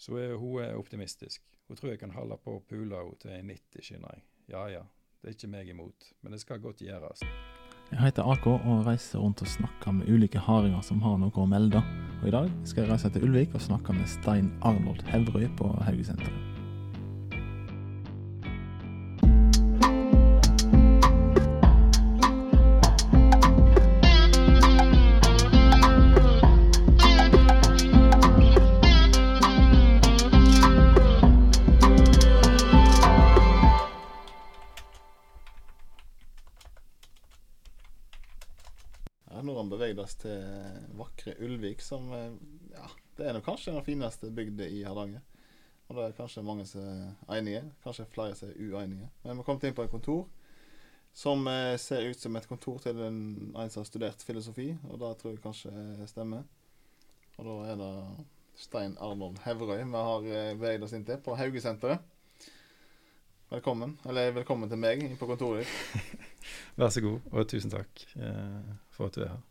Så er hun er optimistisk. Hun tror jeg kan holde på å pule henne til en 90, skjønner jeg. Ja ja, det er ikke meg imot, men det skal godt gjøres. Jeg heter AK og reiser rundt og snakker med ulike haringer som har noe å melde. Og i dag skal jeg reise til Ulvik og snakke med Stein Arnold Hevrøy på Haugesenteret. Som eh, ja, det er nok kanskje den fineste bygda i Hardanger. Og det er kanskje mange som er enige, kanskje flere som er uenige. Men vi kommet inn på et kontor som eh, ser ut som et kontor til en, en som har studert filosofi, og det tror jeg kanskje stemmer. Og da er det Stein Arnold Hevrøy vi har eh, beveget oss inn til på Haugesenteret. Velkommen. Eller velkommen til meg inn på kontoret ditt. Vær så god, og tusen takk eh, for at du er her.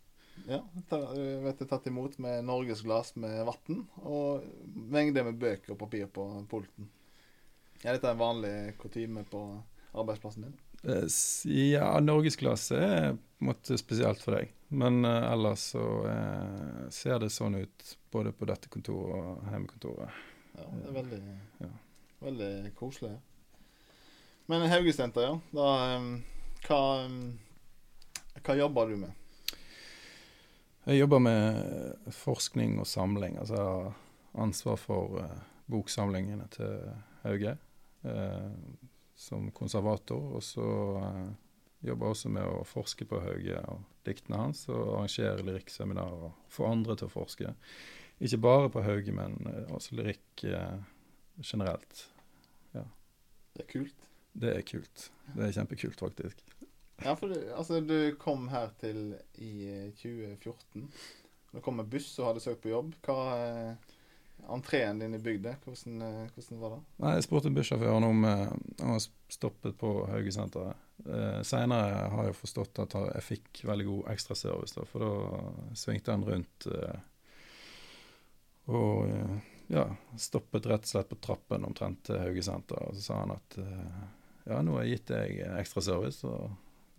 Ja, ta, vet jeg tatt imot med norgesglass med vann og mengder med bøker og papir på pulten. Er dette en vanlig kutyme på arbeidsplassen din? Eh, Ja, norgesklasse er på en måte spesielt for deg. Men uh, ellers så uh, ser det sånn ut både på dette kontoret og hjemmekontoret. Ja, det er veldig, Ja. veldig koselig. Men Haugesenter, ja. Da, um, hva, um, hva jobber du med? Jeg jobber med forskning og samling. Altså jeg har ansvar for uh, boksamlingene til Hauge uh, som konservator. Og så uh, jobber jeg også med å forske på Hauge og diktene hans, og arrangere lyrikkseminarer og få andre til å forske. Ikke bare på Hauge, men også lyrikk generelt. Det er kult. Det er kult. Det er kjempekult, faktisk. Ja, for altså, du kom her til i eh, 2014. Du kom med buss og hadde søkt på jobb. Hva er entreen din i bygda? Hvordan, eh, hvordan var det? Nei, Jeg spurte bussjåføren om eh, han har stoppet på Haugesenteret. Eh, Seinere har jeg forstått at jeg fikk veldig god ekstraservice, for da svingte han rundt eh, og eh, ja, stoppet rett og slett på trappen omtrent til Haugesenteret. Og så sa han at eh, ja, nå har jeg gitt deg ekstraservice, og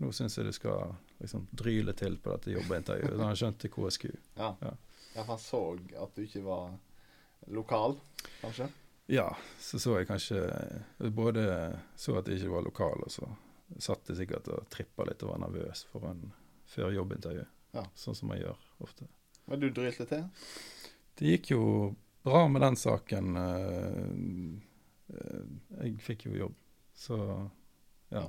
nå syns jeg du skal liksom dryle til på dette jobbintervjuet. Så han skjønte KSQ. Ja. Ja. ja, han så at du ikke var lokal, kanskje? Ja, så så jeg kanskje Både så at jeg ikke var lokal, og så satt jeg sikkert og trippa litt og var nervøs foran før jobbintervju. Ja. Sånn som jeg gjør ofte. Men du drylte til? Det gikk jo bra med den saken. eh, eh, Jeg fikk jo jobb, så ja.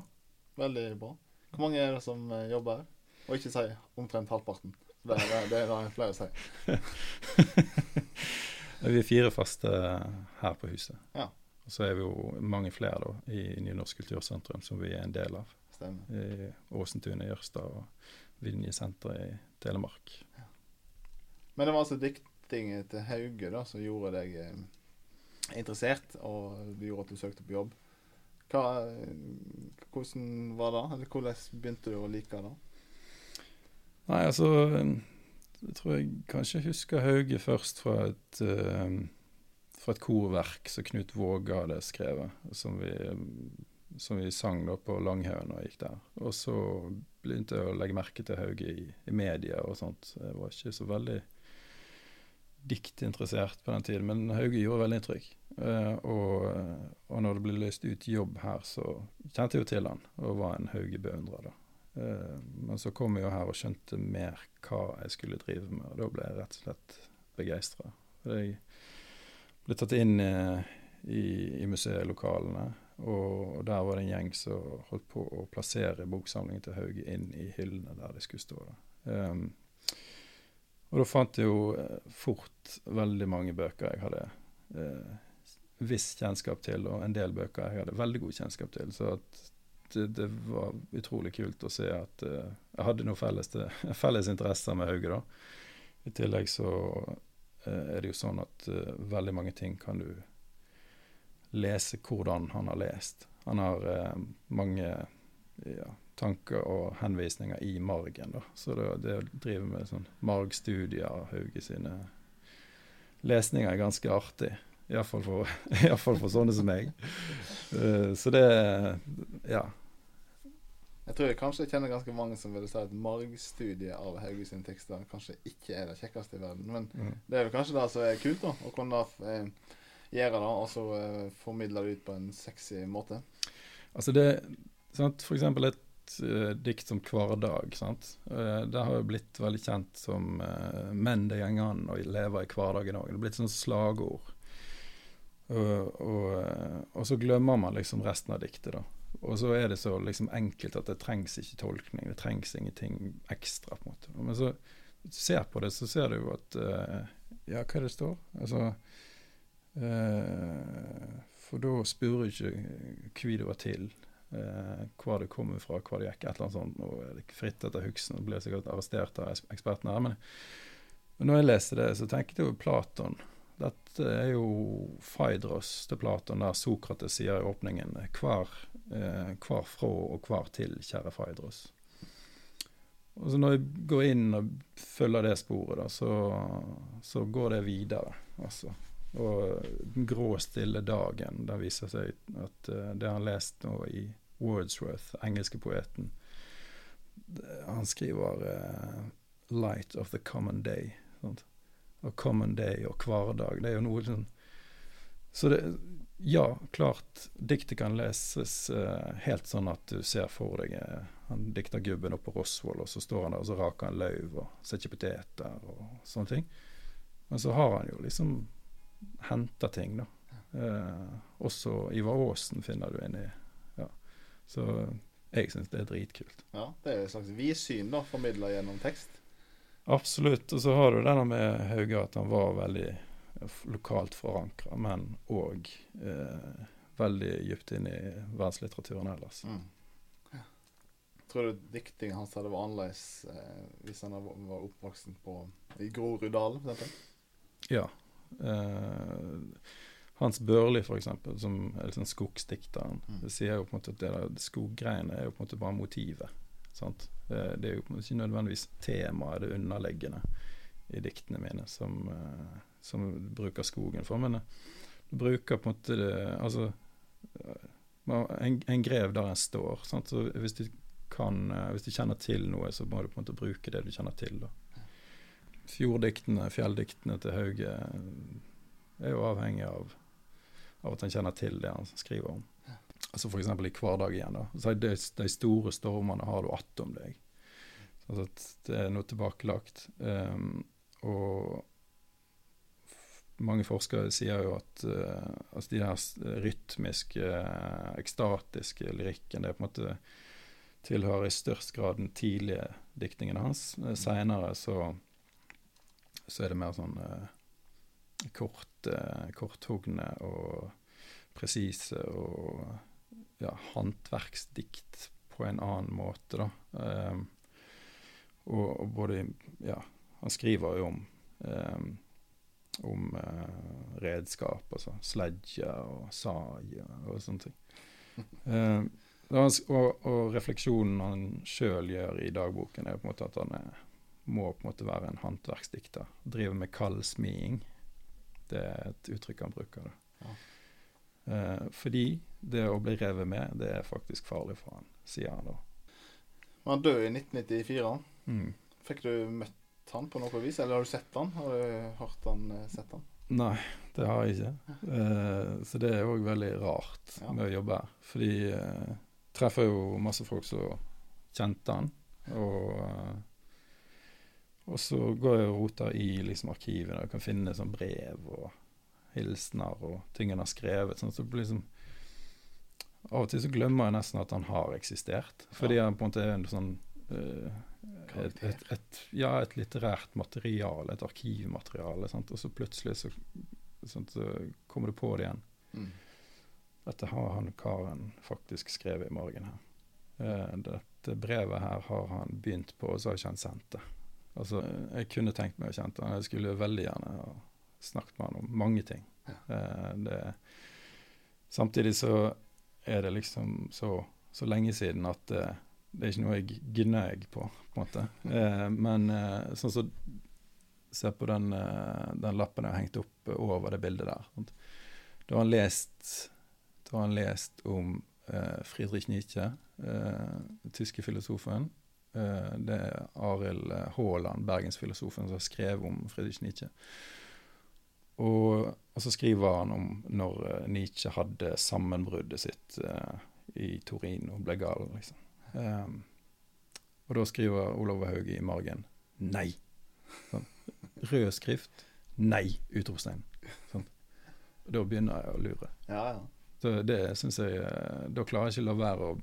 Veldig bra. Hvor mange er det som eh, jobber her? Og ikke si omtrent halvparten. Det, det, det er det jeg pleier å si. Vi er fire faste her på huset. Ja. Og så er vi jo mange flere da, i Nynorsk kultursentrum, som vi er en del av. Stemmer. I Åsentunet i Jørstad og Vinjesenteret i Telemark. Men det var altså diktingen til Hauge da, som gjorde deg eh, interessert, og det gjorde at du søkte på jobb. Hva, hvordan var det? Eller hvordan begynte du å like det? Nei, altså Jeg tror jeg kanskje husker Hauge først fra et, eh, fra et korverk som Knut Våge hadde skrevet, som vi, som vi sang da på Langhaugen og gikk der. Og så begynte jeg å legge merke til Hauge i, i media og sånt. Jeg var ikke så veldig diktinteressert på den tiden, men Hauge gjorde veldig inntrykk. Eh, og, og når det ble løst ut jobb her, så kjente jeg jo til han, og var en Hauge-beundrer da. Eh, Men så kom jeg jo her og skjønte mer hva jeg skulle drive med, og da ble jeg rett og slett begeistra. Jeg ble tatt inn uh, i, i museelokalene, og der var det en gjeng som holdt på å plassere boksamlingen til Hauge inn i hyllene der de skulle stå. Da. Um, og da fant jeg jo fort veldig mange bøker jeg hadde eh, viss kjennskap til, og en del bøker jeg hadde veldig god kjennskap til. Så det, det var utrolig kult å se at uh, jeg hadde noen felles, felles interesser med Hauge. da. I tillegg så uh, er det jo sånn at uh, veldig mange ting kan du lese hvordan han har lest. Han har mange ja, tanker og henvisninger i margen, da. Så det, det å drive med sånn margstudier av Hauge sine lesninger er ganske artig. Iallfall for, i fall for sånne som meg. Uh, så det Ja. Jeg tror jeg kanskje kjenner ganske mange som vil si at margstudiet av Hauge sine tekster kanskje ikke er det kjekkeste i verden. Men mm. det er vel kanskje det som er kult, da. Å kunne eh, gjøre det, og så eh, formidle det ut på en sexy måte. Altså det sant, For eksempel et uh, dikt som 'Hverdag'. sant? Uh, det har jo blitt veldig kjent som uh, 'menn det går an å leve i hverdagen òg'. Det er blitt sånn slagord. Og, og, og, så glemmer man liksom resten av diktet, da. Og så er det så liksom enkelt at det trengs ikke tolkning. Det trengs ingenting ekstra. på en måte. Men så du ser på det, så ser du jo at uh, Ja, hva er det står? Altså uh, For da spør du ikke hva det var til, uh, hva det kommer fra, hva det gikk, et eller annet sånt. Nå er det fritt etter huksen, og blir sikkert arrestert av ekspertene her. Men, men når jeg leste det, så tenkte jeg jo Platon. Er jo Faidros til Platon, der Sokrates sier i åpningen hver eh, hver fra og hver til, kjære Faidros. Og så Når jeg går inn og følger det sporet, da, så, så går det videre. altså. Og den grå, stille dagen, der viser seg at uh, det han lest nå i Wordsworth, engelske poeten, han skriver uh, 'light of the common day'. Sant? Og 'common day' og 'hverdag', det er jo noe sånn Så det, ja, klart. Diktet kan leses uh, helt sånn at du ser for deg uh, Han dikter gubben oppe på Rosvoll, og så står han der og så raker han løv og setter poteter og sånne ting. Men så har han jo liksom henta ting, da. Uh, også Ivar Aasen finner du inni. Ja. Så jeg syns det er dritkult. Ja, Det er et slags vidsyn da, formidla gjennom tekst? Absolutt. Og så har du denne med Hauge, at han var veldig lokalt forankra, men òg eh, veldig dypt inn i verdenslitteraturen ellers. Mm. Ja. Tror du diktingen hans hadde vært annerledes eh, hvis han var oppvoksen på, i Groruddalen, f.eks.? Ja. Eh, Hans Børli, eksempel, som er liksom skogsdikteren, mm. sier jo på en måte at det der skoggreiene er jo på en måte bare motivet. Sant? Eh, det er jo ikke nødvendigvis temaet, det underliggende, i diktene mine som eh, som bruker skogen for. Men du bruker på en måte det Altså en, en grev der en står. Sant? Så hvis du kan Hvis du kjenner til noe, så må du på en måte bruke det du kjenner til. da. Fjorddiktene, fjelldiktene til Hauge er jo avhengig av, av at han kjenner til det han skriver om. Altså F.eks. i hverdag igjen. da. Så de, de, store stormene har du attom deg. Altså at det er noe tilbakelagt. Um, og mange forskere sier jo at uh, altså de her rytmiske, ekstatiske lyrikken det på en måte tilhører i størst grad den tidlige diktningen hans. Uh, Seinere så, så, er det mer sånn uh, kort, korthugne og presise og ja, håndverksdikt på en annen måte, da. Og, og, både Ja, han skriver jo om um, om eh, redskap, altså sledge og sag og, sånne ting. Eh, og, og, refleksjonen han sjøl gjør i dagboken, er på en måte at han er, må på en måte være en håndverksdikter. Driver med kald smiing. Det er et uttrykk han bruker. Ja. Eh, fordi det å bli revet med, det er faktisk farlig for han, sier han da. Han døde i 1994. Mm. Fikk du møtt han på noe vis, eller har du sett han? Har du hørt han, eh, sett han? Nei, det har jeg ikke. Eh, så det er òg veldig rart ja. med å jobbe her. Fordi uh, treffer jo masse folk som kjente han, og uh, og så går jeg og roter i liksom, arkivet, og kan finne sånn brev og hilsener og ting han har skrevet. Sånn, så liksom, av og til så glemmer jeg nesten at han har eksistert. Fordi ja. han på en måte er en sånn uh, et, et, et, ja, et litterært materiale, et arkivmateriale. Sant? Og så plutselig så, sant, så, kommer du på det igjen. Mm. Dette har han karen faktisk skrevet i morgen her. Uh, dette brevet her har han begynt på, og så har ikke han sendt det. Altså, jeg kunne tenkt meg å kjent han. Jeg skulle veldig gjerne ha snakket med han om mange ting. Ja. Uh, det, samtidig så er det liksom så, så lenge siden at uh, det er ikke noe jeg gnag på, på en måte. Eh, men eh, sånn som så, Se på den, eh, den, lappen jeg har hengt opp over det bildet der. Da har han lest, da har han lest om eh, Friedrich Nietzsche, eh, den tyske filosofen. Eh, det er Arild Haaland, bergensfilosofen, som har skrevet om Friedrich Nietzsche. Og, og så skriver han om når eh, Nietzsche hadde sammenbruddet sitt uh, i Torino, ble gal, liksom. Um, og da skriver Olav Hauge i margen 'nei'. Sånn. Rød skrift 'nei'! Utropstegn. Sånn. Og da begynner jeg å lure. Ja, ja. Så det syns jeg eh, Da klarer jeg ikke å la være å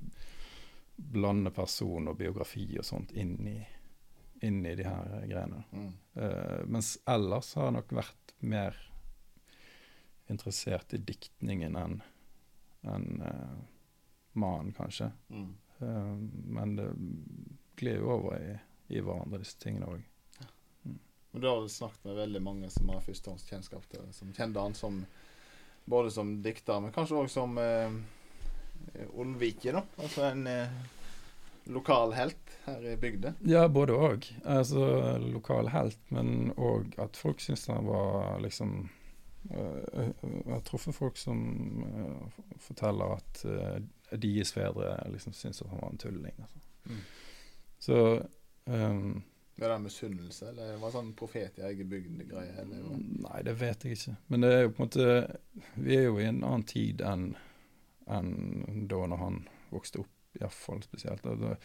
blande person og biografi og sånt inn i, inn i de her greiene. Mm. Uh, mens ellers har jeg nok vært mer interessert i diktningen enn en, uh, mannen, kanskje. Mm. Uh, men det glir jo over i, i hverandre, disse tingene òg. Men da har du snakket med veldig mange som har førstehåndskjennskap til som kjente han som både som dikter, men kanskje òg som uh, Olvike, da. Altså en uh, lokal helt her i bygda. Ja, både òg. Altså lokal helt, men òg at folk syns han var liksom Jeg har truffet folk som øh, forteller at deres fedre liksom syns at han var en tulling. Altså. Mm. Så um, Med det misunnelse, eller var det sånn profet i egen bygd-greie? Nei, det vet jeg ikke. Men det er jo på en måte Vi er jo i en annen tid enn enn da når han vokste opp, iallfall spesielt. Og, det,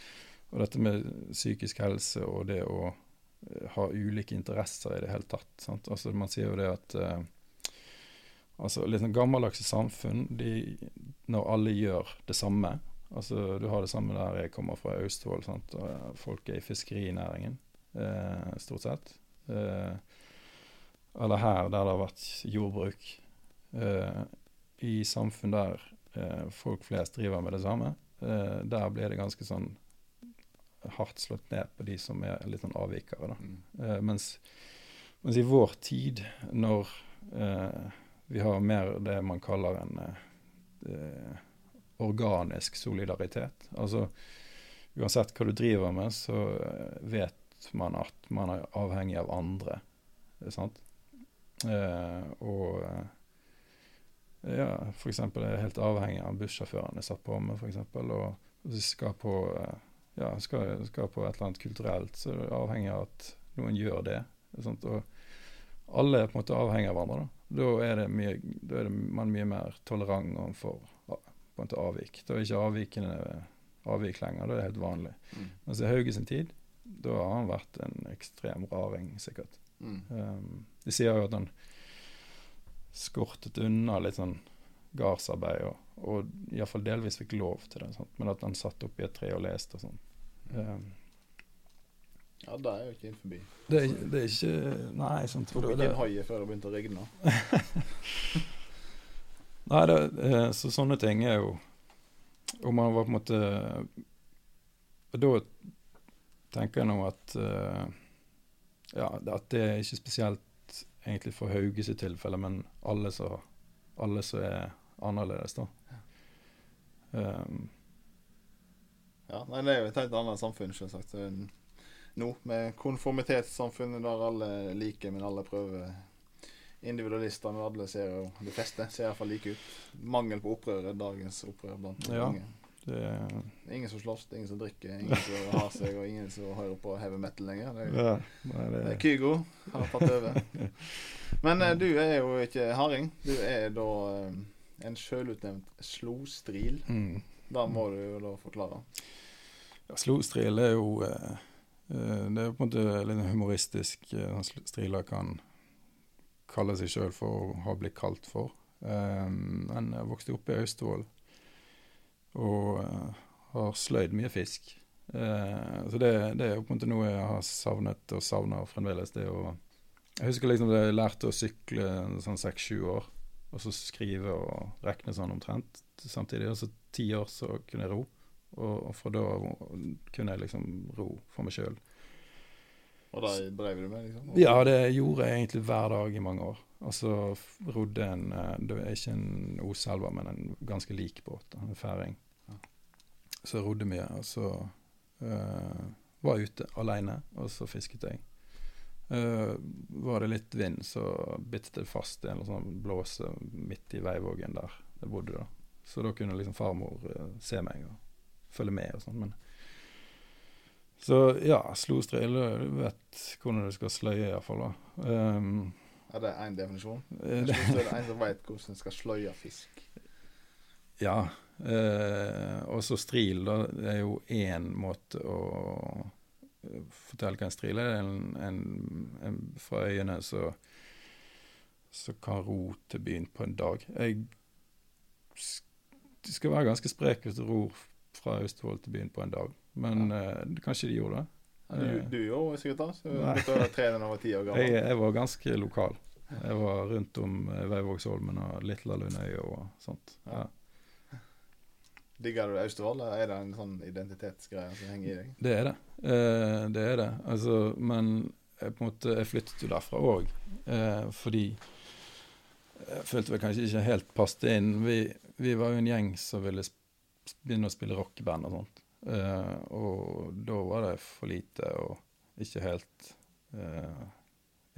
og dette med psykisk helse og det å eh, ha ulike interesser i det hele tatt. Sant? Altså Man sier jo det at eh, altså Litt sånn gammeldagse samfunn, de, når alle gjør det samme Altså Du har det samme der jeg kommer fra Austevoll. sant? Og eh, folk er i fiskerinæringen, eh, stort sett. Eh, eller her, der det har vært jordbruk. Eh, I samfunn der eh, folk flest driver med det samme, eh, der blir det ganske sånn hardt slått ned på de som er litt sånn avvikere. da. Mm. Eh, mens, mens i vår tid, når eh, vi har mer det man kaller en eh, eh, organisk solidaritet Altså uansett hva du driver med, så eh, vet man at man er avhengig av andre. Er Sant? Eh, og eh, ja, eksempel er jeg helt avhengig av bussjåføren jeg satt på med, eksempel. Og hvis jeg skal på eh, ja, skal, skal på et eller annet kulturelt, så er det avhengig av at noen gjør det. Sant? Og alle er på en måte avhengig av hverandre. Da, da er, det mye, da er det man mye mer tolerant overfor på en måte avvik. Da er ikke avvikene avvik lenger, da er det helt vanlig. Mm. Mens i Hauge sin tid, da har han vært en ekstrem raring, sikkert. Mm. Um, de sier jo at han skortet unna litt sånn gardsarbeid, og, og iallfall delvis fikk lov til det. Sant? Men at han satt opp i et tre og leste og sånn. Um, Ja, det er jo ikke inn forbi. det, er, det er ikke Nei, sant. Tok ikke det, en haie før det begynte å regne. nei, det, eh, så sånne ting er jo Og man var på en måte da tenker jeg nå at eh, Ja, at det er ikke spesielt egentlig for Hauge sitt tilfelle, men alle som alle som er annerledes, da. Um, Ja, nei, det er jo et helt annet samfunn, selvsagt. Nå, med konformitetssamfunnet der alle liker, men alle prøver individualister, men alle ser jo De fleste ser iallfall like ut. Mangel på opprør er dagens opprør blant Ja. mange. er ingen som slåss, ingen som drikker, ingen som har seg, og ingen som hører på heavy metal lenger. Det er, ja, nei, det er Kygo har tatt over. Men eh, du er jo ikke harding. Du er da eh, en sjølutnevnt slostril. mm. Da må du jo da forklare. Ja, Slostril er jo eh, Det er på en måte litt humoristisk. Strila sl- Striler kan kalle seg sjøl for å ha blitt kalt for. Eh, men jeg vokste opp i Austevoll og eh, har sløyd mye fisk. Eh, så det, det er på en måte noe jeg har savnet og savner fremdeles. Det å Jeg husker liksom da jeg lærte å sykle sånn seks-sju år, og så skrive og regne sånn omtrent samtidig. Og så ti år så kunne jeg ro. Og, og fra da kunne jeg liksom ro for meg sjøl. Og da drev du med, liksom? Ja, det gjorde jeg egentlig hver dag i mange år. Altså rodde en eh, Det er ikke en Oselva, men en ganske lik båt. En færing. Ja. Så jeg rodde mye. Og så uh, var jeg ute aleine, og så fisket jeg. Uh, var det litt vind, så bitt det fast i en sånn blåse midt i veivågen der jeg bodde. da. Så da kunne liksom farmor uh, se meg og følge med og sånn. Men så ja, slo slostrill, du vet hvordan du skal sløye iallfall. Um, Er det én definisjon? Det er en som veit hvordan en skal sløye fisk. Ja. Eh, og så stril, da. Det er jo én måte å fortelle hva en stril er. En, en, en fra øyene så så kan ro til byen på en dag. Jeg skal være ganske sprek hvis du ror fra Austevoll til byen på en dag. Men eh, kanskje de gjorde det. Du, du gjorde sikkert det. Så du begynte tre var ti år gammel. jeg var ganske lokal. Jeg var rundt om eh, Veivågsholmen og Litla Lundøy og sånt. Ja. Ja. Digger du Austevoll, eller er det en sånn identitetsgreie som henger i deg? Det er det. Uh, det er det. Altså, men jeg, på en måte, jeg flyttet jo derfra òg, uh, fordi jeg følte vel kanskje ikke helt passet inn. Vi, vi var jo en gjeng som ville sp begynne å spille rockeband og sånt. Uh, og da var det for lite og ikke helt uh,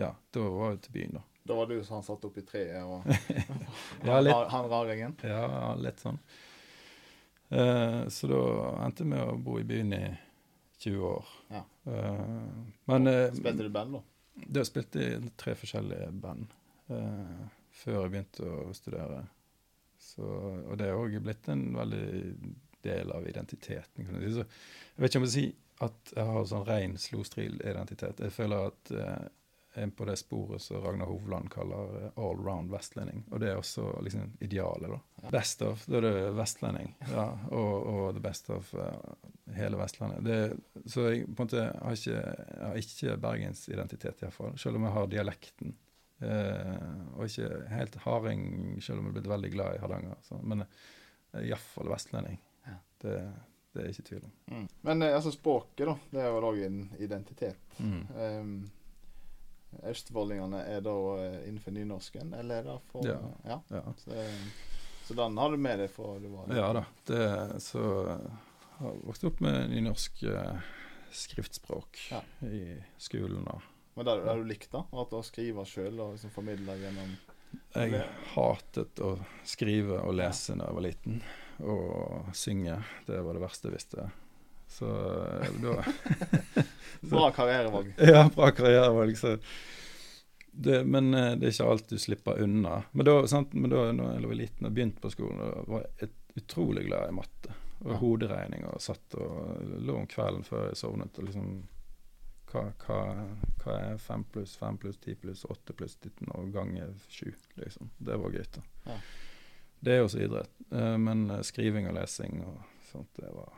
Ja, da var vi til byen, da. Da var du som satt opp i treet og Ja, litt. han, han raringen? Ja, litt sånn. Uh, så da endte jeg med å bo i byen i 20 år. Ja. Men Spilte du band, da? da spilte jeg tre forskjellige band før jeg begynte å studere. Så, og det er òg blitt en veldig del av identiteten. Kan jeg, si. Så jeg vet ikke om jeg vil si at jeg har sånn ren slostril-identitet. Jeg føler at eh, jeg er på det sporet som Ragnar Hovland kaller eh, all round vestlending. Og det er også liksom idealet, da. Best of, da er det vestlending. Ja, og, og the best of eh, hele Vestlandet. Det, så jeg på en måte har ikke, jeg har ikke bergensidentitet, iallfall. Selv om jeg har dialekten. Eh, og ikke helt harding, selv om jeg er blitt veldig glad i Hardanger. Så, men jeg er iallfall vestlending. Ja. Det, det er ikke tvil om. Mm. Men eh, altså språket, da. Det er jo òg en identitet. Mm. Um, Østfoldingene er da eh, innenfor nynorsken, eller er det for Ja. ja. Ja. Så, eh, så den har du med deg fra du var ja da. Det, så jeg har vokst opp med nynorsk eh, skriftspråk Ja. i skolen. da. Men det har du likt, da? At å skrive sjøl og liksom formidle gjennom Jeg hatet å skrive og lese da jeg var liten. Og synge. Det var det verste jeg visste. Så eh, da Bra karrierevalg. Ja, bra karrierevalg. Så det, men eh, det er ikke alt du slipper unna. Men da, sant, men da jeg var liten og begynte på skolen, var jeg utrolig glad i matte. Og Ja. hoderegning. Og satt og lå om kvelden før jeg sovnet og liksom hva, hva, hva er fem pluss fem pluss ti pluss åtte pluss 19 og ganger sju, liksom. Det var gøy, da. Ja. Det er også idrett. Eh, Men eh, skriving og lesing og sånt, det var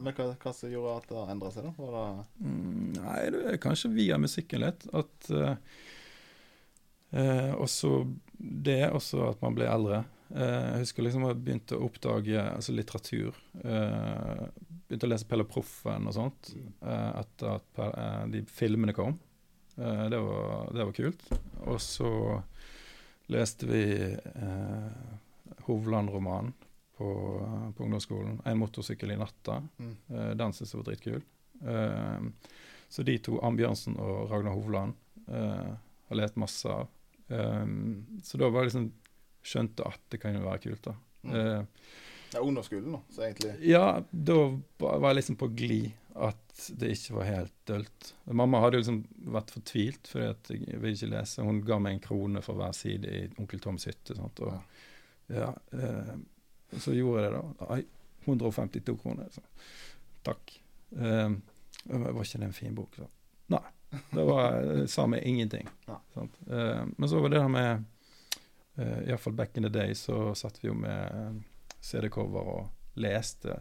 Men hva, hva som gjorde at det endra seg, da? Var det Mm, nei, det er kanskje via musikken litt. At eh, eh, Også det, også at man ble eldre. Eh, jeg husker liksom jeg begynte å oppdage altså litteratur. Begynte å lese Pelle Proffen og sånt eh, etter at eh, de filmene kom. Eh, det, var, det var kult. Og så leste vi eh, Hovland-romanen på, på ungdomsskolen. 'En motorsykkel i natta'. mm. Den syntes jeg var dritkul. Eh, så de to, Ann Bjørnsen og Ragnar Hovland, eh, har lest masse av. Så da var jeg liksom skjønte at det kan jo være kult, da. Mm. Eh, under er ungdomsskolen, da, så egentlig ja, da var jeg liksom på glid at det ikke var helt dølt. Mamma hadde jo liksom vært fortvilt fordi at jeg ville ikke lese. Hun ga meg en krone for hver side i Onkel Toms hytte. Sant? Og, ja, eh, så gjorde jeg det, da. Ai, 152 kroner. Så. Takk. Eh, var ikke det en fin bok? Så. Nei. Det var, sa meg ingenting. Ja. Sant? Eh, men så var det der med eh, Iallfall back in the day så satt vi jo med eh, CD-cover og leste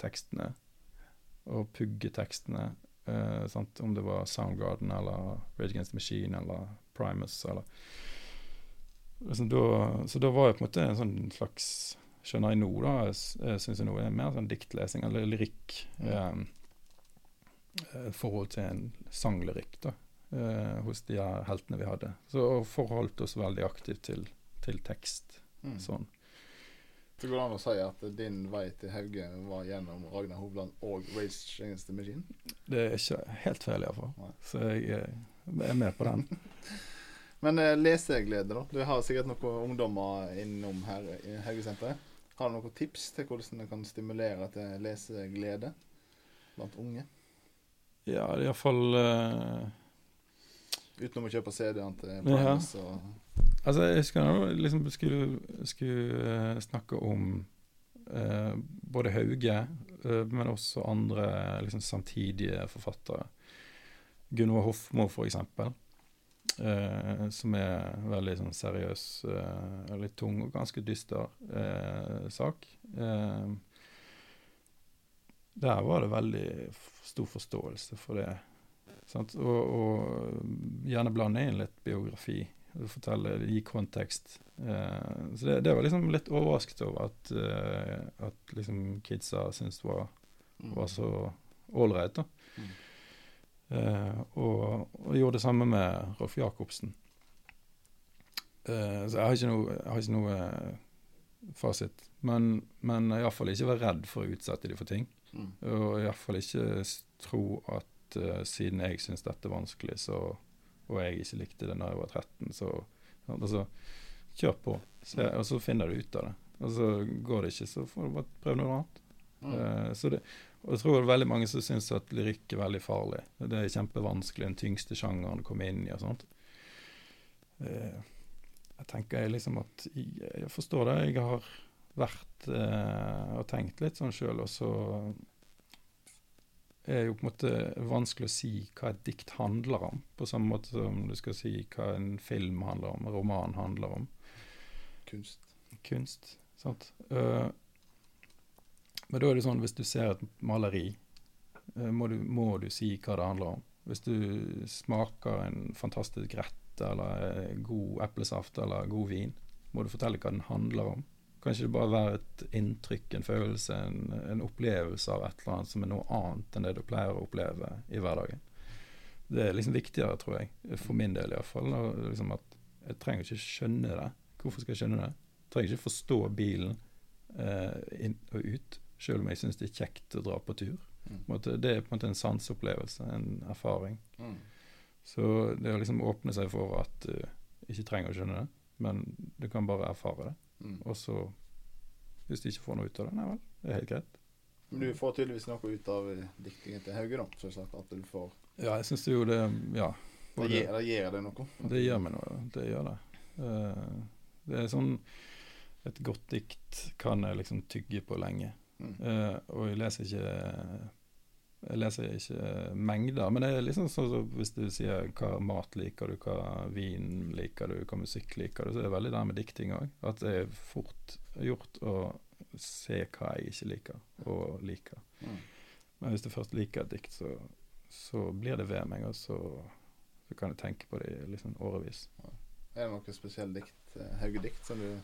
tekstene. Og puggetekstene. Uh, sant? Om det var Soundgarden eller Rage Against the Machine eller Primus eller liksom da, Så da var jeg på en måte en sånn slags Skjønner jeg nå, da, syns jeg nå er mer sånn diktlesing eller lyrikk. Mm. Um, forhold til en sanglyrikk, da. Uh, hos de her heltene vi hadde. Så og forholdt oss veldig aktivt til, til tekst. mm. Sånn. Så går det an å si at din vei til Hauge var gjennom Ragnar Hovland og Race Against the Machine? Det er ikke helt feil, iallfall. Så jeg, eh, er med på den. Men eh, leseglede, da. Du har sikkert noen ungdommer innom her i Haugesenteret. Har du noen tips til hvordan det kan stimulere til leseglede blant unge? Ja, iallfall uh, Utenom å kjøpe CD-en til Ja. så... og Altså, jeg husker jeg liksom skulle, skulle eh, snakke om eh, både Hauge, eh, men også andre liksom, samtidige forfattere. Gunvor Hofmo, for eksempel. Som er veldig sånn seriøs, litt tung og ganske dyster sak. Der var det veldig stor forståelse for det. Og, og gjerne blande inn litt biografi. Fortelle, gi kontekst. Eh, så det, det var liksom litt overrasket over at, eh, at liksom kidsa syntes det var, var så ålreit. Mm. Eh, og, og gjorde det samme med Rolf Jacobsen. Eh, så jeg har ikke noe, har ikke noe eh, fasit. Men, men iallfall ikke være redd for å utsette de for ting. Mm. Og iallfall ikke tro at eh, siden jeg syns dette er vanskelig, så, og jeg ikke likte det da jeg var 13, så altså, kjør på. Se, og så finner du ut av det. Og så går det ikke, så får du bare prøve noe annet. Mm. Uh, så det, og jeg tror det er veldig mange som syns at lyrikk er veldig farlig. Det er kjempevanskelig, den tyngste sjangeren å komme inn i og sånt. Uh, jeg tenker liksom at jeg, jeg forstår det. Jeg har vært uh, og tenkt litt sånn sjøl, og så er jo på en måte vanskelig å si hva et dikt handler om, på samme måte som du skal si hva en film handler om, en roman handler om Kunst. kunst. Sant? Uh, men da er det sånn hvis du ser et maleri, uh, må, du, må du si hva det handler om. Hvis du smaker en fantastisk rett eller eh, god eplesaft eller god vin, må du fortelle hva den handler om. Kan ikke det bare være et inntrykk, en følelse, en, en opplevelse av et eller annet som er noe annet enn det du pleier å oppleve i hverdagen. Det er liksom viktigere, tror jeg, for min del iallfall. Liksom at jeg trenger ikke skjønne det. Hvorfor skal jeg skjønne det? Jeg trenger ikke forstå bilen eh, inn og ut, selv om jeg syns det er kjekt å dra på tur. Mm. det er på en måte en sanseopplevelse, en erfaring. Mm. Så det å liksom åpne seg for at du ikke trenger å skjønne det, men du kan bare erfare det. Mm. Og så, hvis du ikke får noe ut av det, nei vel, det er helt greit. Men du får tydeligvis noe ut av eh, diktingen til Hauge, da. Selvsagt. At du får Ja, jeg syns jo det Ja. Det gir, det gir det noe. Det gjør meg noe. Det gjør det. Eh, det er sånn Et godt dikt kan jeg liksom tygge på lenge. Mm. Eh, og jeg leser ikke Jeg leser ikke mengder, men det er liksom sånn så hvis du sier hva mat liker du, hva vin liker du, hva musikk liker du, så er det veldig der med dikting òg. At det er fort gjort å se hva jeg ikke liker, og liker. Mm. Men hvis du først liker et dikt, så, så blir det ved meg, og så, så kan jeg tenke på det i liksom årevis. Er det noe spesielt dikt, eh, Hauge-dikt som du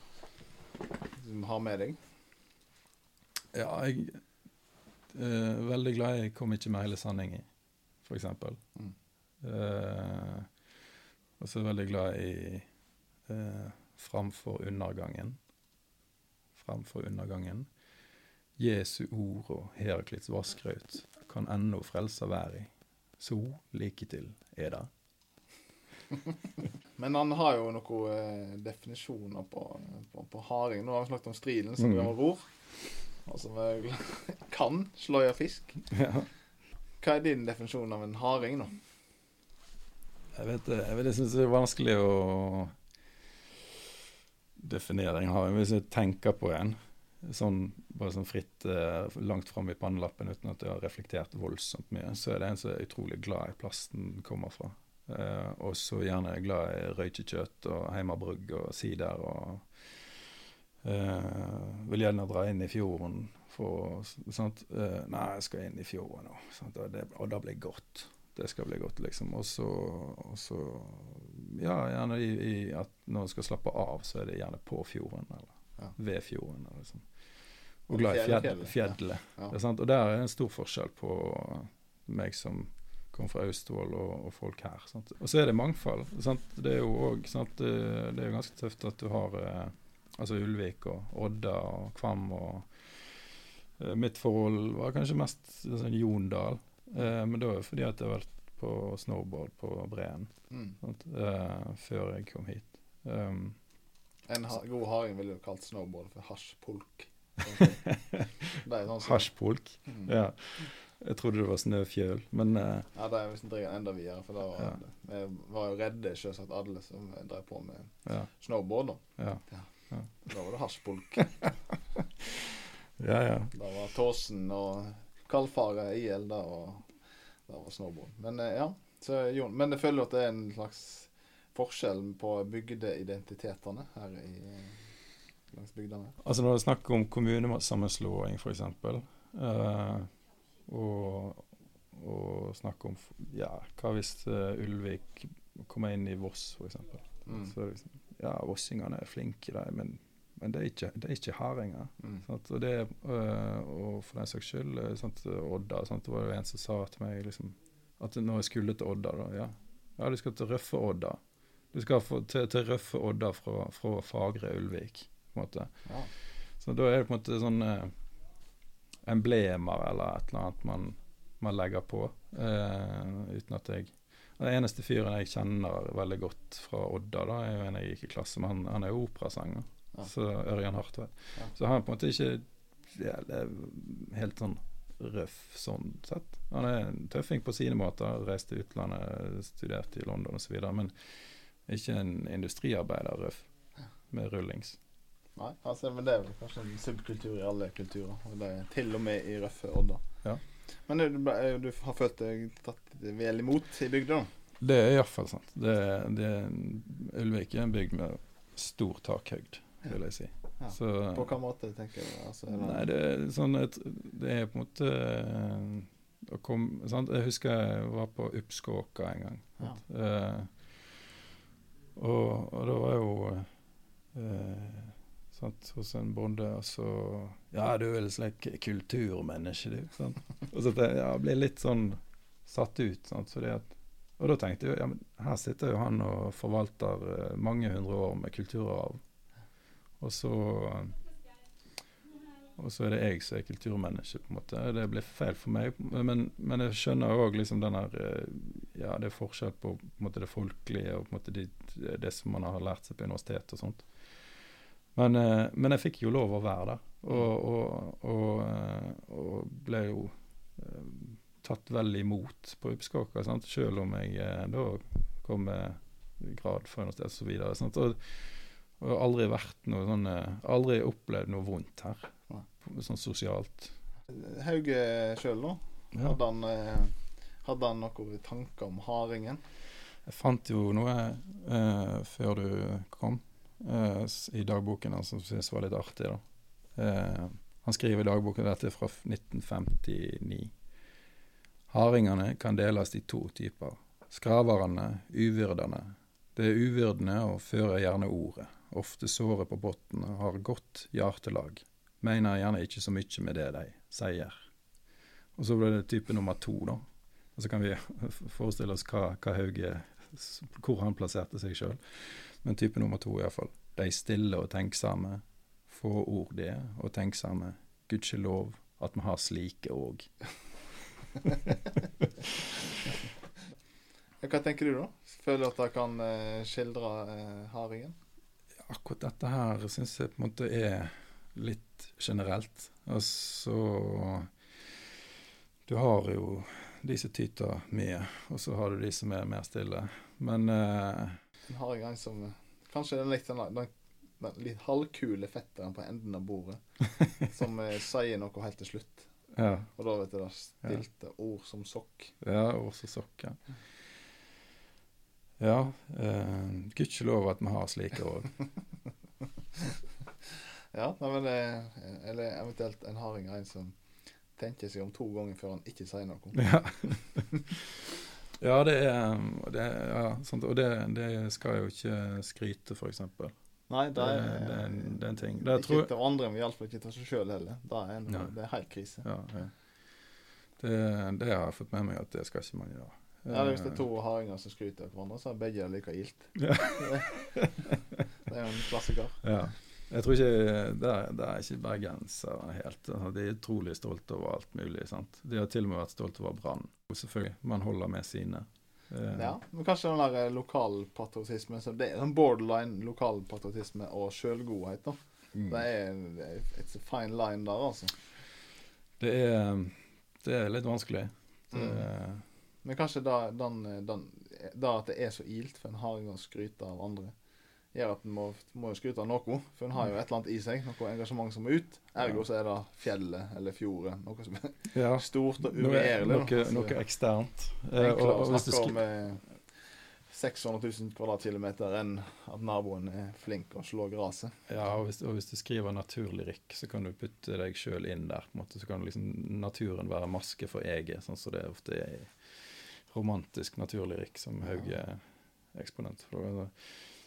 som har med deg? Ja, jeg er veldig glad jeg kom ikke med hele sanningen, f.eks. Mm. Uh, og så veldig glad i uh, Framfor undergangen. Framfor undergangen. Jesu ord og Heraklits vasskraut kan ennå frelsa være. Så like til er det. Men han har jo noen definisjoner på, på, på haring. Nå har vi snakket om striden, som Mm. ror. Og som kan sløye fisk. Ja. Hva er din definisjon av en haring, da? Jeg vet det. Jeg, vet, jeg syns det er vanskelig å definere en haring. Hvis jeg tenker på en sånn bare sånn fritt eh, langt fram i pannelappen uten at jeg har reflektert voldsomt mye, så er det en som er utrolig glad i plasten den kommer fra. Eh, og så gjerne glad i røykekjøtt og heimabrugg og sider og eh, Vil gjerne dra inn i fjorden for sant? Uh, Nei, jeg skal inn i fjorden nå. Og, det, og det blir godt. Det skal bli godt, liksom. Og så, Ja, gjerne i, i at når en skal slappe av, så er det gjerne på fjorden, eller Ja. ved fjorden. Eller liksom. Og glad i Fjell- fjell, fjellet, Ja. Ja. Og der er en stor forskjell på meg som kommer fra Austevoll og, og folk her. Sant? Og så er det mangfold. Sant? Det er jo òg? Det, det er jo ganske tøft at du har eh, altså Ulvik og Odda og Kvam og eh, Mitt forhold var kanskje mest sånn Jondal. Eh, men det var jo fordi at jeg har vært på snowboard på Breen Mm. sant? Eh, før jeg kom hit. Um, En ha god haring ville jo kalt snowboard for er sånn Hasjpolk. Mm. Ja. Jeg trodde det var snøfjøl, men uh, Ja, det er hvis en drar enda videre, for da var Ja. Vi var jo redde, selvsagt, alle som drev på med ja. snowboard. da. Ja, Da var det hasjbolk ja. ja. Da var Tåsen og Kalfaret IL, da og da var snowboard. Men eh, ja, så Jon, men jeg føler at det er en slags forskjell på bygdeidentitetene her i, langs bygdene. Altså når det er snakk om kommunesammenslåing, f.eks., uh, og, og snakk om Ja, hva hvis uh, Ulvik kommer inn i Voss, f.eks.? Mm. Så liksom, ja, vossingene er flinke, de, men, men det, er ikke, det er ikke hardinger. Mm. Og, det, øh, og for den saks skyld, øh, sant, Odda sant? Det var jo en som sa til meg liksom, at når jeg skulle til Odda da, ja, ja du skal til Røffe Odda. Du skal få, til, til Røffe Odda fra, fra Fagre Ulvik. på en måte. Ja. Så da er det på en måte sånne emblemer eller et eller annet man, man legger på. øh, uten at jeg Den eneste fyren jeg kjenner veldig godt fra Odda, da, er jo en jeg gikk i klasse med. Han, han er operasanger. Ja. Så Ørjan Hartvedt. Ja. Så han er på en måte ikke helt sånn røff sånn sett. Han er en tøffing på sine måter. Reiste til utlandet, studerte i London osv. Men ikke en industriarbeider røff med rullings. Nei, altså, men det er vel kanskje en subkultur i alle kulturer. Og det er til og med i Røffe Odda. Ja. Men du, du, du har følt deg tatt vel imot i bygda? Det er iallfall sant. Det, det, Ulvik er en bygd med stor takhøyd, vil jeg si. Ja. Så, På hvilken måte, tenker du? Altså, Nei, det er sånn et, Det er på en måte eh, sant? Jeg husker jeg var på Upskåka en gang. Ja. Eh, og, og da var jo eh, sant, hos en bonde, og så Ja, du er slik kulturmenneske, du. Sant? Og så jeg, ja, ble litt sånn satt ut. Sant? At, og da tenkte jeg ja, men her sitter jo han og forvalter eh, mange hundre år med kulturarv. Og så og så er det jeg som er kulturmenneske, på en måte. Det blir feil for meg. Men, men jeg skjønner òg liksom den her eh, Ja, det er forskjell på, på måte, det folkelige og på en måte det, det som man har lært seg på universitetet og sånt. Men, eh, men jeg fikk jo lov å være der, og, og, og, eh, og ble jo eh, tatt vel imot på Uppskåka, sant? selv om jeg da kom med grad fra universitetet og så videre. Og, og aldri vært noe sånn Aldri opplevd noe vondt her, sånn sosialt. Hauge sjøl? Ja. Hadde han, hadde han noen tanker om hardingen? Jeg fant jo noe eh, før du kom, s- i dagboken hans som syntes var litt artig. Eh, han skriver i dagboken dette fra 1959. Hardingene kan deles i to typer. Skraverne, uvyrdene. Det er uvyrdene og fører gjerne ordet. Ofte såret på bunnen har godt hjertelag. Mener gjerne ikke så mye med det de sier. Og så ble det type nummer to, da. Og så kan vi forestille oss hva, hva Hauge Hvor han plasserte seg sjøl. Men type nummer to, iallfall. De stille og tenksomme. Få ord det, og tenksomme. Gudskjelov at vi har slike òg. Hva tenker du, da? Føler du at det kan eh, skildre eh, hardingen? Akkurat dette her syns jeg på en måte er litt generelt. Altså Du har jo de som tyter mye, og så har du de som er mer stille. Men eh, En er en som eh, Kanskje den litt, den, den, den litt halvkule fetteren på enden av bordet. som eh, sier noe helt til slutt. ja. Og da vet du det stilte ord som sokk. Ja, ord som sokk. Ja, ja eh, gudskjelov at vi har slike òg. Ja, nei, men eh, Eller eventuelt en harding en som tenker seg om to ganger før han ikke sier noe. Ja. ja, det er, det, ja, og det, det skal jeg jo ikke skryte, eksempel. Nei, det er, det, er en- det er en ting. Det ikke tror, til andre, men iallfall ikke til seg sjøl heller. Det er, en, Nei. det er helt krise. ja, ja. Det, det har jeg fått med meg at det skal ikke man gjøre. Ja, Hvis det er to hardinger som skryter av hverandre, så er begge like gildt. Ja. det er jo en klassiker. Ja. Jeg tror ikke Det er, det er ikke bergensere helt. Altså, De er utrolig stolte over alt mulig. sant? De har til og med vært stolte over Brann. Selvfølgelig, man holder med sine. Eh, Ja, men kanskje den der eh, lokalpatriotisme Det er sånn borderline lokalpatriotisme og sjølgodhet, da. mm. Det er, det er It's a fine line der, altså. Det er, det er litt vanskelig. Det, Mm. Men kanskje da, den, den, da at det er så ilt for en har en gang skryte av andre, gjør at en må, må skryte av noe. For en har jo et eller annet i seg, noe engasjement som må ut. Ergo så er det fjellet eller fjordet. Noe som er ja, stort og uregjerlig. noe, noe eksternt. Eh, og- og hvis du skriver skri- om eh, 600 000 kvadratkilometer enn at naboen er flink å slå gresset. Ja, og hvis, og hvis du skriver naturlyrikk, så kan du putte deg sjøl inn der. på en måte, Så kan liksom naturen være maske for eget, sånn som det ofte er i romantisk naturlyrikk, som Hauge er eksponent for.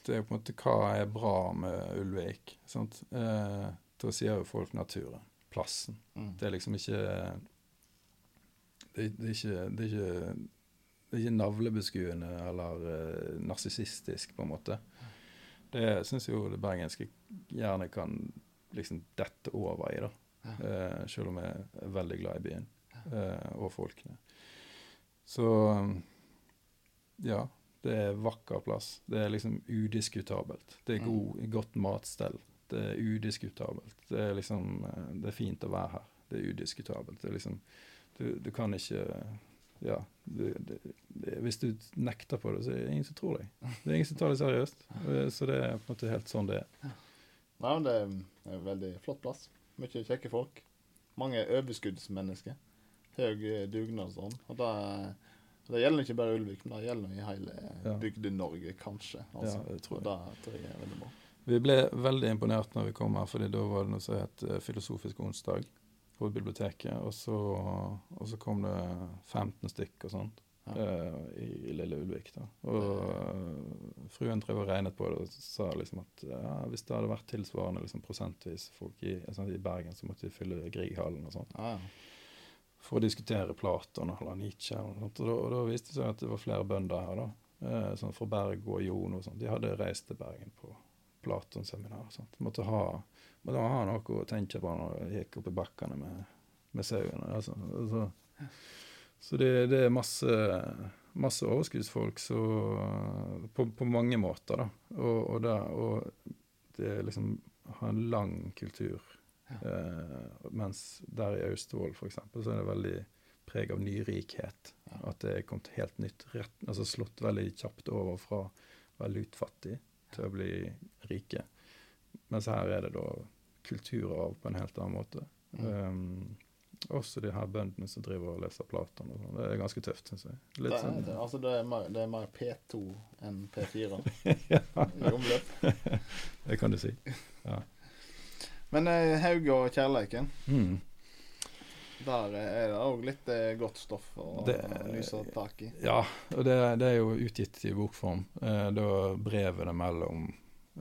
Det er på en måte hva er bra med Ulvik. sant? Eh, da sier jo folk naturen. Plassen. Mm. Det er liksom ikke Det, det, er, ikke, det, er, ikke, det er ikke navlebeskuende eller uh, narsissistisk, på en måte. Det syns jo det bergenske gjerne kan liksom dette over i, da. Ja. Eh, selv om jeg er veldig glad i byen eh, og folkene. Så ja. Det er vakker plass. Det er liksom udiskutabelt. Det er Mm. god, godt matstell. Det er udiskutabelt. Det er liksom eh, Det er fint å være her. Det er udiskutabelt. Det er liksom Du, du kan ikke Ja. Du, det, det, hvis du nekter på det, så er det ingen som tror deg. Det er ingen som tar det seriøst. Eh, Så det er på en måte helt sånn det er. Nei, men det er en veldig flott plass. Mye kjekke folk. Mange overskuddsmennesker. Høy og dugnadsånd. Og det, det gjelder ikke bare Ulvik, men det gjelder i hele Ja. Bygde-Norge, kanskje. Altså. Ja, det tror jeg. Og det tror jeg er veldig bra. Vi ble veldig imponert når vi kom her, fordi da var det noe som het eh, Filosofisk onsdag på biblioteket. Og så, og så kom det 15 stykk og sånt Ja. eh, i, i lille Ulvik. da. Og fruen drev og regnet på det og sa liksom at ja, hvis det hadde vært tilsvarende liksom, prosentvis folk i, sånn, i Bergen, så måtte de fylle Grieghallen og sånt. Ja, ja. For å diskutere Platon eller Nietzsche. Og, sånt. og, da, og da viste det seg at det var flere bønder her. da. Eh, sånn fra Berg og Jon og sånn. De hadde reist til Bergen på Platon-seminar. Måtte ha, måtte ha noe å tenke på når de gikk opp i bakkene med, med sauene. Altså. Så, så det, det er masse, masse overskuddsfolk så, på, på mange måter, da. Og, og, det, og det er liksom har en lang kultur. Eh, mens der i Austevoll f.eks. så er det veldig preg av nyrikhet. Ja. At det er kommet helt nytt. Rett, altså slått veldig kjapt over fra å være lutfattig til å bli rike. Mens her er det da kulturarv på en helt annen måte. Um, også de her bøndene som driver og leser Platon og sånn. Det er ganske tøft, syns jeg. Det, er, sånn, det, altså det, er mer, det er mer P2 enn P4 ja, i omløp. det kan du si. Men eh, Hauge og kjærleiken, Mm. der er det òg litt eh, godt stoff å Det- lyse tak i. Ja, og det, det er jo utgitt i bokform. Eh, da brevene mellom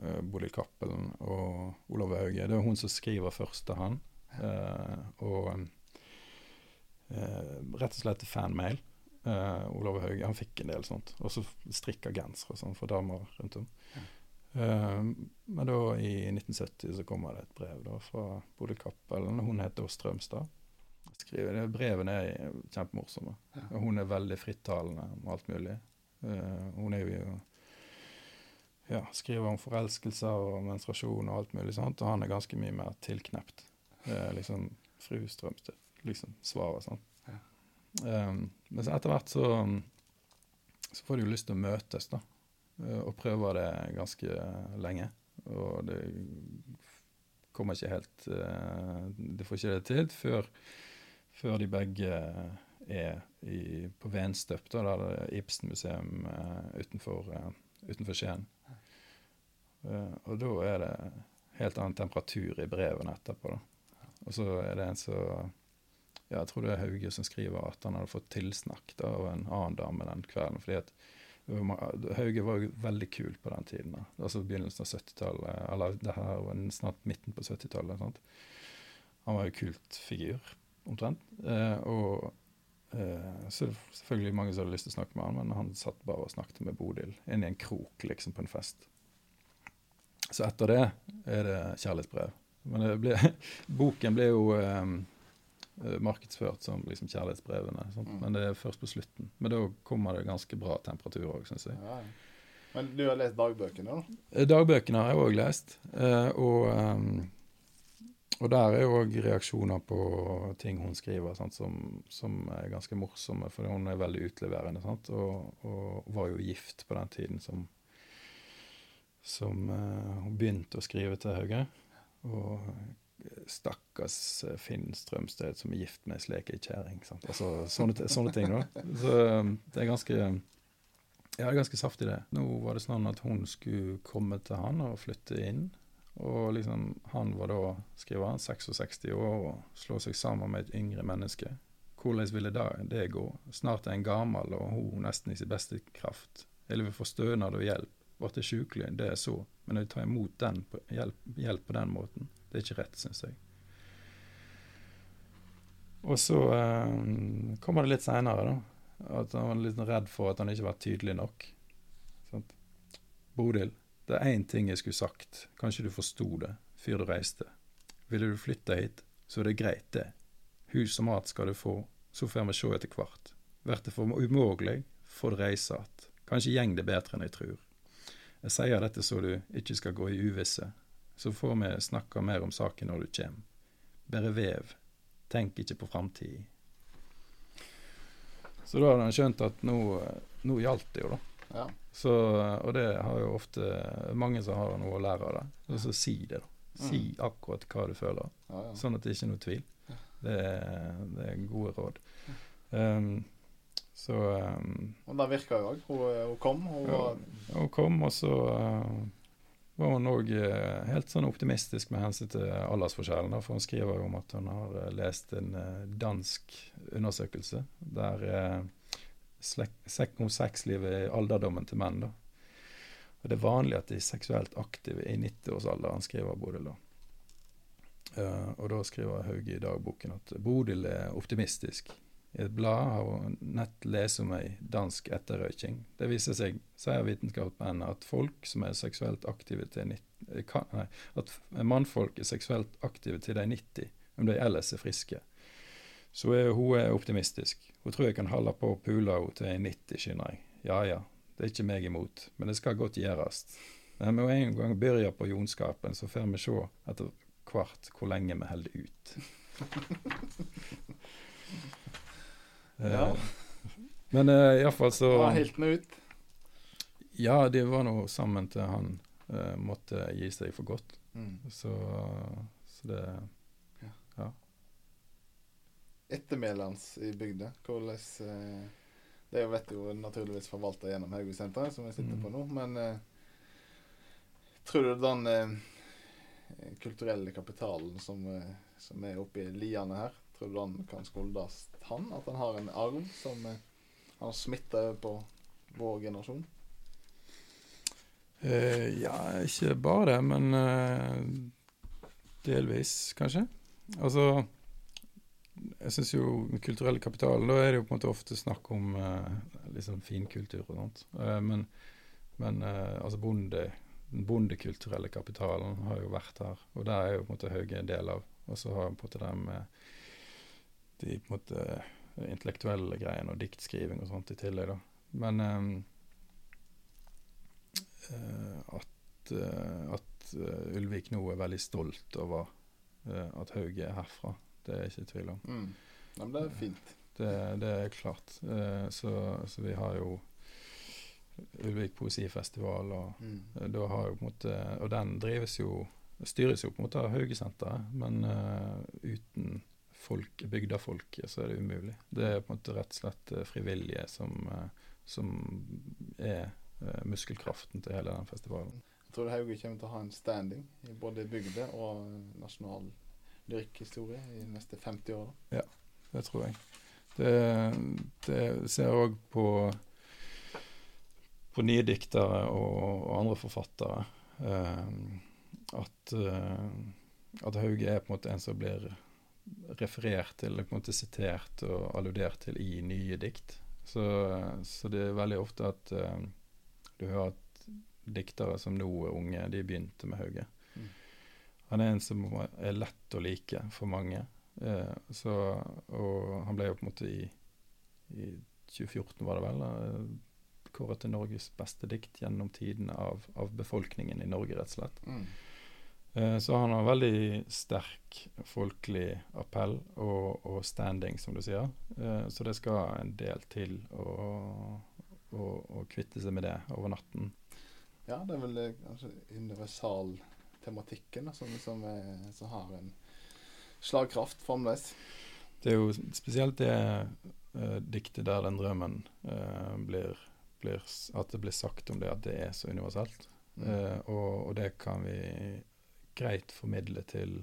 eh, Bodil Cappelen og Olav Hauge. Det er hun som skriver først til han. Eh, og eh, rett og slett fanmail. Eh, Olav Hauge han fikk en del sånt. Og så strikka gensere og sånn for damer rundt om. Eh, men da i 1970 så kommer det et brev da fra Bodil Cappelen. Hun heter Strømstad. Skriver, det, brevene er kjempemorsomme. Ja. Hun er veldig frittalende om alt mulig. Eh, hun er jo ja, skriver om forelskelser og menstruasjon og alt mulig sånt, og han er ganske mye mer tilknept. Eh, liksom fru Strømstad liksom svaret sånn. Ja. Um, men så etter hvert så, så får de jo lyst til å møtes, da. Eh, Og prøver det ganske lenge. Og det kommer ikke helt Det får ikke det til før, før de begge er i, på Venstøp, da, der det er Ibsen-museum eh, utenfor, eh, utenfor Skien. Eh, og da er det helt annen temperatur i brevene etterpå. da. Og så er det en som ja, Jeg tror det er Hauge som skriver at han hadde fått tilsnakk av en annen dame den kvelden. fordi at Hauge var jo veldig kul på den tiden. Altså begynnelsen av 70-tallet, eller det her var snart midten på 70-tallet. Han var jo kultfigur, omtrent. Eh, og eh, så selvfølgelig mange som hadde lyst til å snakke med han, men han satt bare og snakket med Bodil inn i en krok liksom på en fest. så etter det er det kjærlighetsbrev. Men ble, boken ble jo eh, markedsført som liksom kjærlighetsbrevene, Mm. men det er først på slutten. Men da kommer det ganske bra temperatur òg, syns jeg. Ja. Men du har lest dagbøkene, da? Eh, Dagbøkene har jeg òg lest, eh, og, eh, og der er òg reaksjoner på ting hun skriver sant, som, som er ganske morsomme, for hun er veldig utleverende. Sant, og, og var jo gift på den tiden som, som eh, hun begynte å skrive til Hauge. Og eh, stakkars eh, Finn Strømsted som er gift med ei slekekjerring. kjerring. Altså, sånne, sånne ting, da. Så eh, det er ganske ja, det er ganske saftig det. Nå var det sånn at hun skulle komme til han og flytte inn. Og liksom, han var da, skriver han, 66 år og slår seg sammen med et yngre menneske. Hvordan ville da det gå? Snart er en gammel og hun nesten i sin beste kraft. Eller vil få stønad og hjelp. Ble sjukelig, det er så. Men å ta imot den på, hjelp, hjelp på den måten, det er ikke rett, syns jeg. Og så eh, kommer det litt seinere, da. At han var litt redd for at han ikke var tydelig nok. Sant? Bodil, det er én ting jeg skulle sagt. Kanskje du forsto det før du reiste. Ville du flytte hit, så er det greit, det. Hus og mat skal du få, så får vi se etter hvert. Blir det for umulig, får du reise att. Kanskje gjeng det bedre enn jeg tror. Jeg sier dette så du ikke skal gå i uvisse. Så får vi snakke mer om saken når du kommer. Bare vev. Tenk ikke på framtida. Så da hadde han skjønt at nå, nå gjaldt det jo, da. Ja. Så, og det har jo ofte mange som har noe å lære av det. Og så si det, da. Si akkurat hva du føler, Ja, ja. sånn at det ikke er noe tvil. Det er, det er gode råd. Um, så um, Og det virka jo òg. Hun, hun kom. Hun hun kom, og så uh, var hun òg helt sånn optimistisk med hensyn til aldersforskjellen. For hun skriver jo om at hun har eh, lest en eh, dansk undersøkelse der om sexlivet i alderdommen til menn. da. Og Det er vanlig at de er seksuelt aktive i 90-årsalderen, skriver Bodil. da. Eh, og da skriver Hauge i dagboken at Bodil er optimistisk. I et blad har hun nett lest om ei dansk etterrøyking. Det viser seg, sier vitenskapsmenn, at folk som er seksuelt aktive til nitt- eh, kan, nei, at mannfolk er seksuelt aktive til de er 90, om de ellers er friske. Så er, hun er optimistisk. Hun tror jeg kan holde på å pule henne til jeg er 90, skjønner jeg. Ja ja, det er ikke meg imot, men det skal godt gjøres. Men med en gang begynner på jonskapen, så får vi se etter hvert hvor lenge vi holder ut. Ja. Eh, Men uh, iallfall så Ja, helt nå ut. Ja, de var nå sammen til han uh, måtte gi seg for godt. Mm. Så, så det Ettermælet hans i bygda, hvordan uh, Det vet jo naturligvis forvalta gjennom Haugesenteret, som vi sitter på Mm. nå, men uh, tror du den uh, kulturelle kapitalen som, eh, som er oppi liene her, tror du han kan skoldes han? At han har en arv som eh, han har smitta over på vår generasjon? Eh, ja, ikke bare det, men eh, delvis, kanskje. Altså Jeg syns jo den kulturelle kapitalen Da er det jo på en måte ofte snakk om eh, liksom finkultur og sånt. Eh, men men eh, altså bonde, den bondekulturelle kapitalen har jo vært her, og der er jo på en måte Hauge en del av. Og så har på en måte det med de på en måte intellektuelle greiene og diktskriving og sånt i tillegg, da. Men eh, eh, at, eh, at eh, Ulvik nå er veldig stolt over eh, at Hauge er herfra. Det er jeg ikke i tvil om. Mm. Ja, men det er fint. Det, det er klart. Eh, så, så vi har jo Ulvik poesifestival, og Mm. da har jo på en måte Og den drives jo styres jo på en måte av Haugesenteret, men eh, uten folk, bygdafolket, så er det umulig. Det er på en måte rett og slett eh, frivillige som, eh, som er eh, muskelkraften til hele den festivalen. Jeg tror Hauge kommer til å ha en standing i både bygde og nasjonal lyrikkhistorie i de neste 50 åra. Det tror jeg. Det, det ser òg på, på nye diktere og, og andre forfattere. eh, at, at Hauge er på en måte en som blir referert til, eller på en måte sitert og alludert til i nye dikt. Så, så det er veldig ofte at eh, du hører at diktere som nå er unge, de begynte med Hauge. Mm. Han er en som er lett å like for mange. Uh, så, og han ble jo på en måte i, i 2014, var det vel, uh, kåret til Norges beste dikt gjennom tidene av, av befolkningen i Norge, rett og slett. Mm. Eh, Så han har veldig sterk folkelig appell og, og standing, som du sier. Eh, Så det skal en del til å, å, å kvitte seg med det over natten. Ja, det er vel altså, kanskje universaltematikken da, som, som, er, som har en slagkraft fremdeles. Det er jo spesielt det eh, diktet der den drømmen eh, blir, blir At det blir sagt om det at det er så universelt. Mm. Eh, og, og det kan vi greit formidle til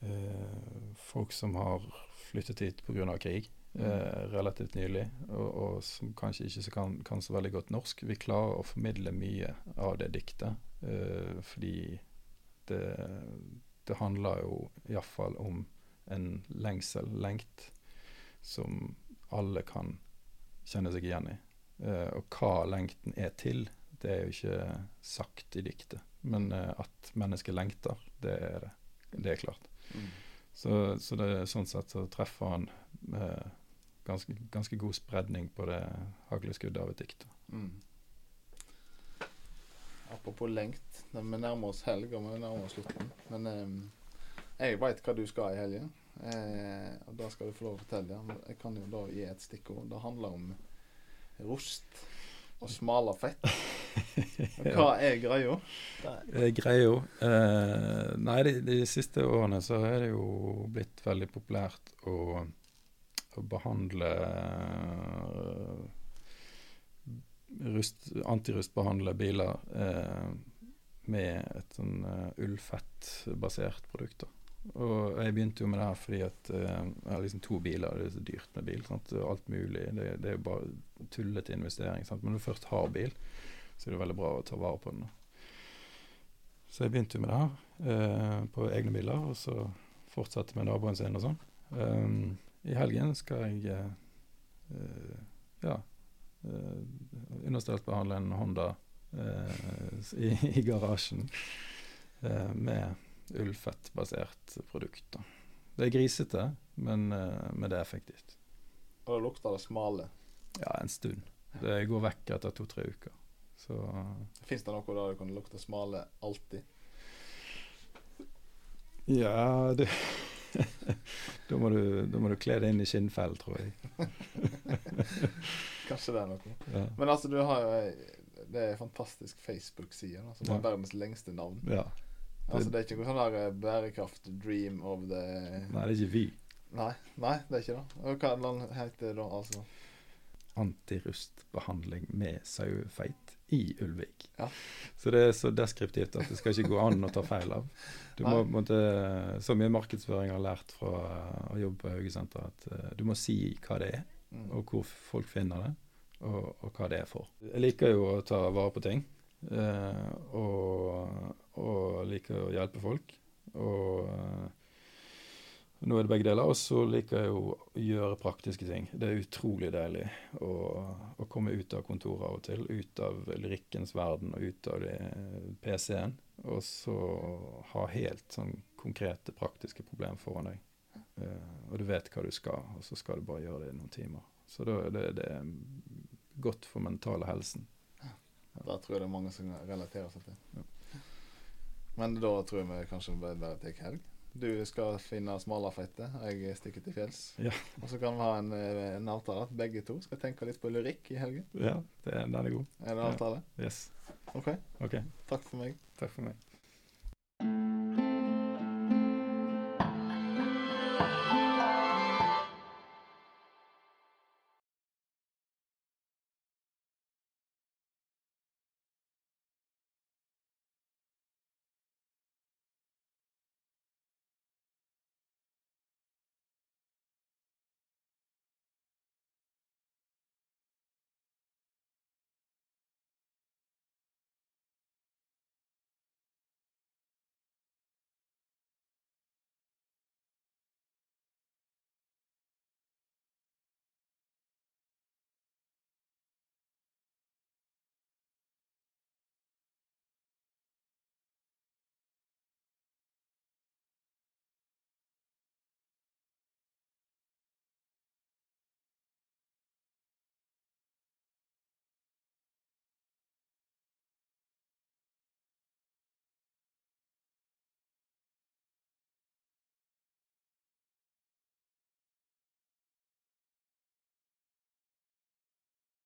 eh, folk som har flyttet hit pga. krig eh, relativt nylig, og, og som kanskje ikke så kan, kan så veldig godt norsk. Vi klarer å formidle mye av det diktet, eh, fordi det, det handler jo iallfall om en lengsel, lengt, som alle kan kjenne seg igjen i. Eh, og hva lengten er til, det er jo ikke sagt i diktet. Men eh, at mennesket lengter, det er det. Det er klart. Mm. Så, så det, sånn sett så treffer han med ganske, ganske god spredning på det hagleskuddet av et dikt. Mm. Apropos lengt. Vi nærmer oss helg, og vi nærmer oss slutten. Men eh, jeg veit hva du skal i helgen. Eh, og da skal du få lov å fortelle. Jeg kan jo da gi et stikkord. Det handler om rost og smalafett. Og Hva er greia? Greia eh, Nei, de, de siste årene så er det jo blitt veldig populært å, å behandle eh, rust, Antirustbehandle biler eh, med et sånn uh, ullfettbasert produkt. da. Og jeg begynte jo med det her fordi at eh, jeg har liksom to biler, det er så dyrt med bil. Sant? Alt mulig. Det, det er jo bare tullete investering. Sant? Men når du først har bil, så er det veldig bra å ta vare på den. Så jeg begynte jo med det her eh, på egne biler, og så fortsatte med naboen sin og sånn. Um, I helgen skal jeg eh, ja eh, understelt behandle en Honda eh, i, i garasjen eh, med ullfettbasert produkt. Da. Det er grisete, men, men det er effektivt. Og det lukter det smale. Ja, en stund. Det går vekk etter to-tre uker. Så Fins det noe der du kan lukte smale alltid? Ja, det da, må du, da må du kle deg inn i skinnfell, tror jeg. Kanskje det er noe. Ja. Men altså, du har jo Det er en fantastisk Facebook-side som har Ja. verdens lengste navn. ja. Altså, det er ikke noe sånn der eh, bærekraft dream of the Nei, det er ikke vi. Nei, nei, det er ikke det. Og hva heter det da, altså? Antirustbehandling med sauefeit i Ulvik. Ja. Så det er så deskriptivt at det skal ikke gå an å ta feil av. Du må måte, Så mye markedsføring har lært fra å jobbe på Haugesenteret at eh, du må si hva det er, Mm. og hvor folk finner det, og, og hva det er for. Jeg liker jo å ta vare på ting, eh, og, og liker å hjelpe folk. Og eh, nå er det begge deler. Og så liker jeg jo å gjøre praktiske ting. Det er utrolig deilig å, å komme ut av kontoret av og til. Ut av lyrikkens verden og ut av PC-en. Og så ha helt sånn konkrete, praktiske problemer foran deg. Uh, og du vet hva du skal, og så skal du bare gjøre det i noen timer. Så da det, det er godt for mentale helsen. Da tror jeg det er mange som relaterer seg til. Ja. Men da tror jeg vi kanskje bare tar helg. Du skal finne smalafeite, jeg stikker til fjells. Ja. Og så kan vi ha en, eh, en avtale at begge to skal tenke litt på lyrikk i helgen. Ja, det, den er god. Er det en Ja. avtale? Yes. OK. OK. Takk for meg. Takk for meg.